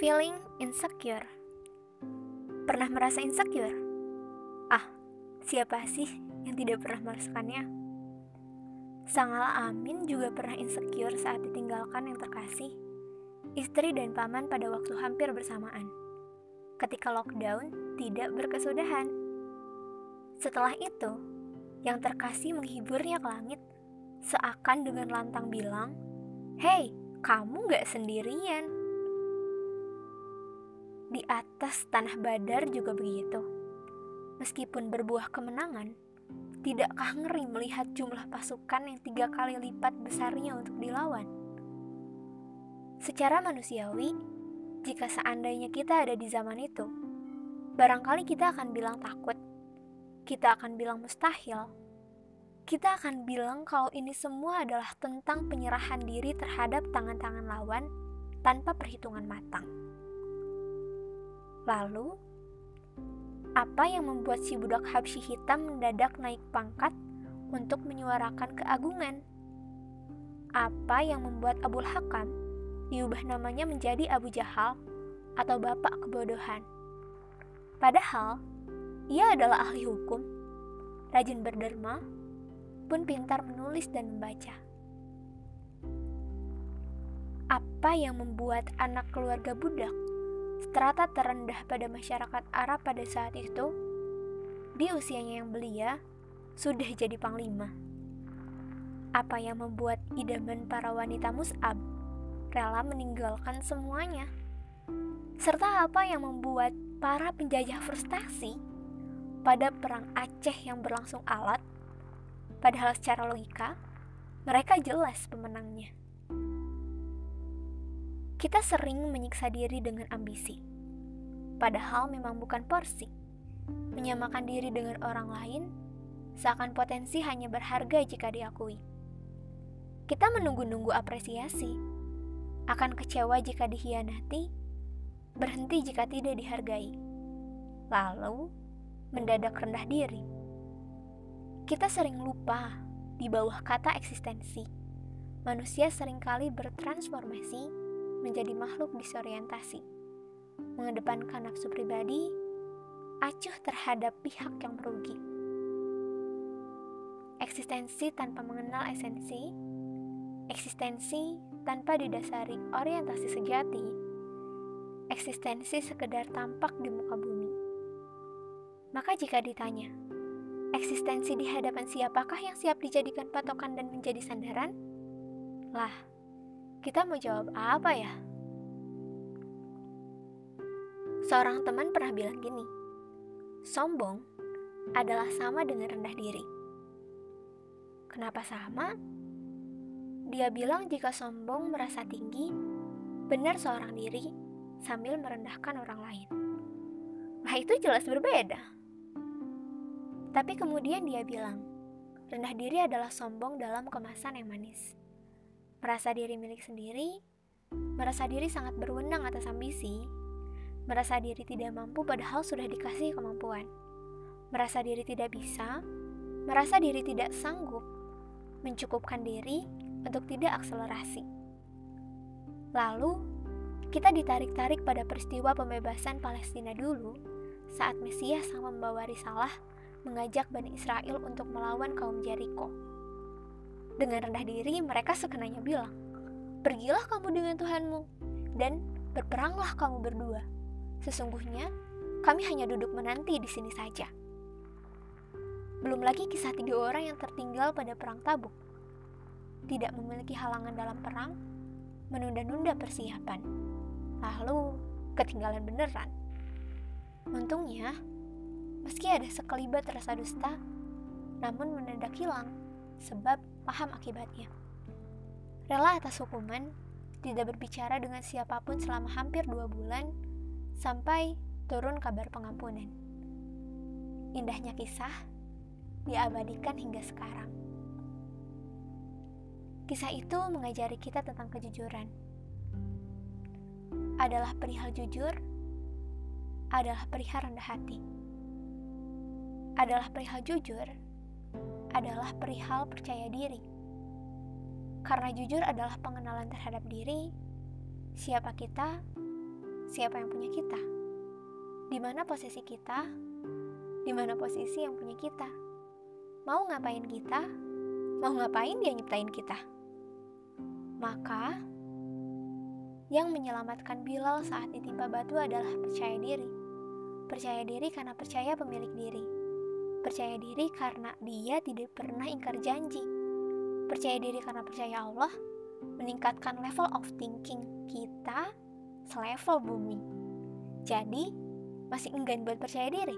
Feeling insecure. Pernah merasa insecure? Ah, siapa sih yang tidak pernah merasakannya? Sangala Amin juga pernah insecure saat ditinggalkan yang terkasih, istri dan paman pada waktu hampir bersamaan. Ketika lockdown tidak berkesudahan. Setelah itu, yang terkasih menghiburnya ke langit, seakan dengan lantang bilang, Hei, kamu gak sendirian. Di atas tanah badar juga begitu. Meskipun berbuah kemenangan, tidakkah ngeri melihat jumlah pasukan yang tiga kali lipat besarnya untuk dilawan? Secara manusiawi, jika seandainya kita ada di zaman itu, barangkali kita akan bilang takut, kita akan bilang mustahil, kita akan bilang kalau ini semua adalah tentang penyerahan diri terhadap tangan-tangan lawan tanpa perhitungan matang. Lalu, apa yang membuat si budak Habsyi hitam mendadak naik pangkat untuk menyuarakan keagungan? Apa yang membuat Abul Hakam diubah namanya menjadi Abu Jahal atau Bapak Kebodohan? Padahal, ia adalah ahli hukum, rajin berderma, pun pintar menulis dan membaca. Apa yang membuat anak keluarga budak, strata terendah pada masyarakat Arab pada saat itu, di usianya yang belia, sudah jadi panglima? Apa yang membuat idaman para wanita Mus'ab rela meninggalkan semuanya? Serta apa yang membuat para penjajah frustasi pada perang Aceh yang berlangsung alat Padahal secara logika, mereka jelas pemenangnya. Kita sering menyiksa diri dengan ambisi, padahal memang bukan porsi. Menyamakan diri dengan orang lain seakan potensi hanya berharga jika diakui. Kita menunggu-nunggu apresiasi, akan kecewa jika dihianati, berhenti jika tidak dihargai, lalu mendadak rendah diri kita sering lupa di bawah kata eksistensi. Manusia sering kali bertransformasi menjadi makhluk disorientasi, mengedepankan nafsu pribadi, acuh terhadap pihak yang merugi. Eksistensi tanpa mengenal esensi, eksistensi tanpa didasari orientasi sejati, eksistensi sekedar tampak di muka bumi. Maka jika ditanya, Eksistensi di hadapan siapakah yang siap dijadikan patokan dan menjadi sandaran? Lah, kita mau jawab apa ya? Seorang teman pernah bilang gini, sombong adalah sama dengan rendah diri. Kenapa sama? Dia bilang jika sombong merasa tinggi, benar seorang diri sambil merendahkan orang lain. Nah itu jelas berbeda. Tapi kemudian dia bilang, rendah diri adalah sombong dalam kemasan yang manis. Merasa diri milik sendiri, merasa diri sangat berwenang atas ambisi, merasa diri tidak mampu padahal sudah dikasih kemampuan, merasa diri tidak bisa, merasa diri tidak sanggup, mencukupkan diri untuk tidak akselerasi. Lalu, kita ditarik-tarik pada peristiwa pembebasan Palestina dulu saat Mesias sang membawa risalah mengajak Bani Israel untuk melawan kaum Jericho. Dengan rendah diri, mereka sekenanya bilang, Pergilah kamu dengan Tuhanmu, dan berperanglah kamu berdua. Sesungguhnya, kami hanya duduk menanti di sini saja. Belum lagi kisah tiga orang yang tertinggal pada perang tabuk. Tidak memiliki halangan dalam perang, menunda-nunda persiapan. Lalu, ketinggalan beneran. Untungnya, Meski ada sekelibat rasa dusta, namun mendadak hilang sebab paham akibatnya. Rela atas hukuman, tidak berbicara dengan siapa pun selama hampir dua bulan, sampai turun kabar pengampunan. Indahnya kisah diabadikan hingga sekarang. Kisah itu mengajari kita tentang kejujuran. Adalah perihal jujur, adalah perihal rendah hati adalah perihal jujur, adalah perihal percaya diri. Karena jujur adalah pengenalan terhadap diri, siapa kita, siapa yang punya kita? Di mana posisi kita? Di mana posisi yang punya kita? Mau ngapain kita? Mau ngapain dia nyiptain kita? Maka, yang menyelamatkan Bilal saat ditimpa batu adalah percaya diri. Percaya diri karena percaya pemilik diri. Percaya diri karena dia tidak pernah ingkar janji. Percaya diri karena percaya Allah meningkatkan level of thinking kita selevel bumi. Jadi, masih enggan buat percaya diri?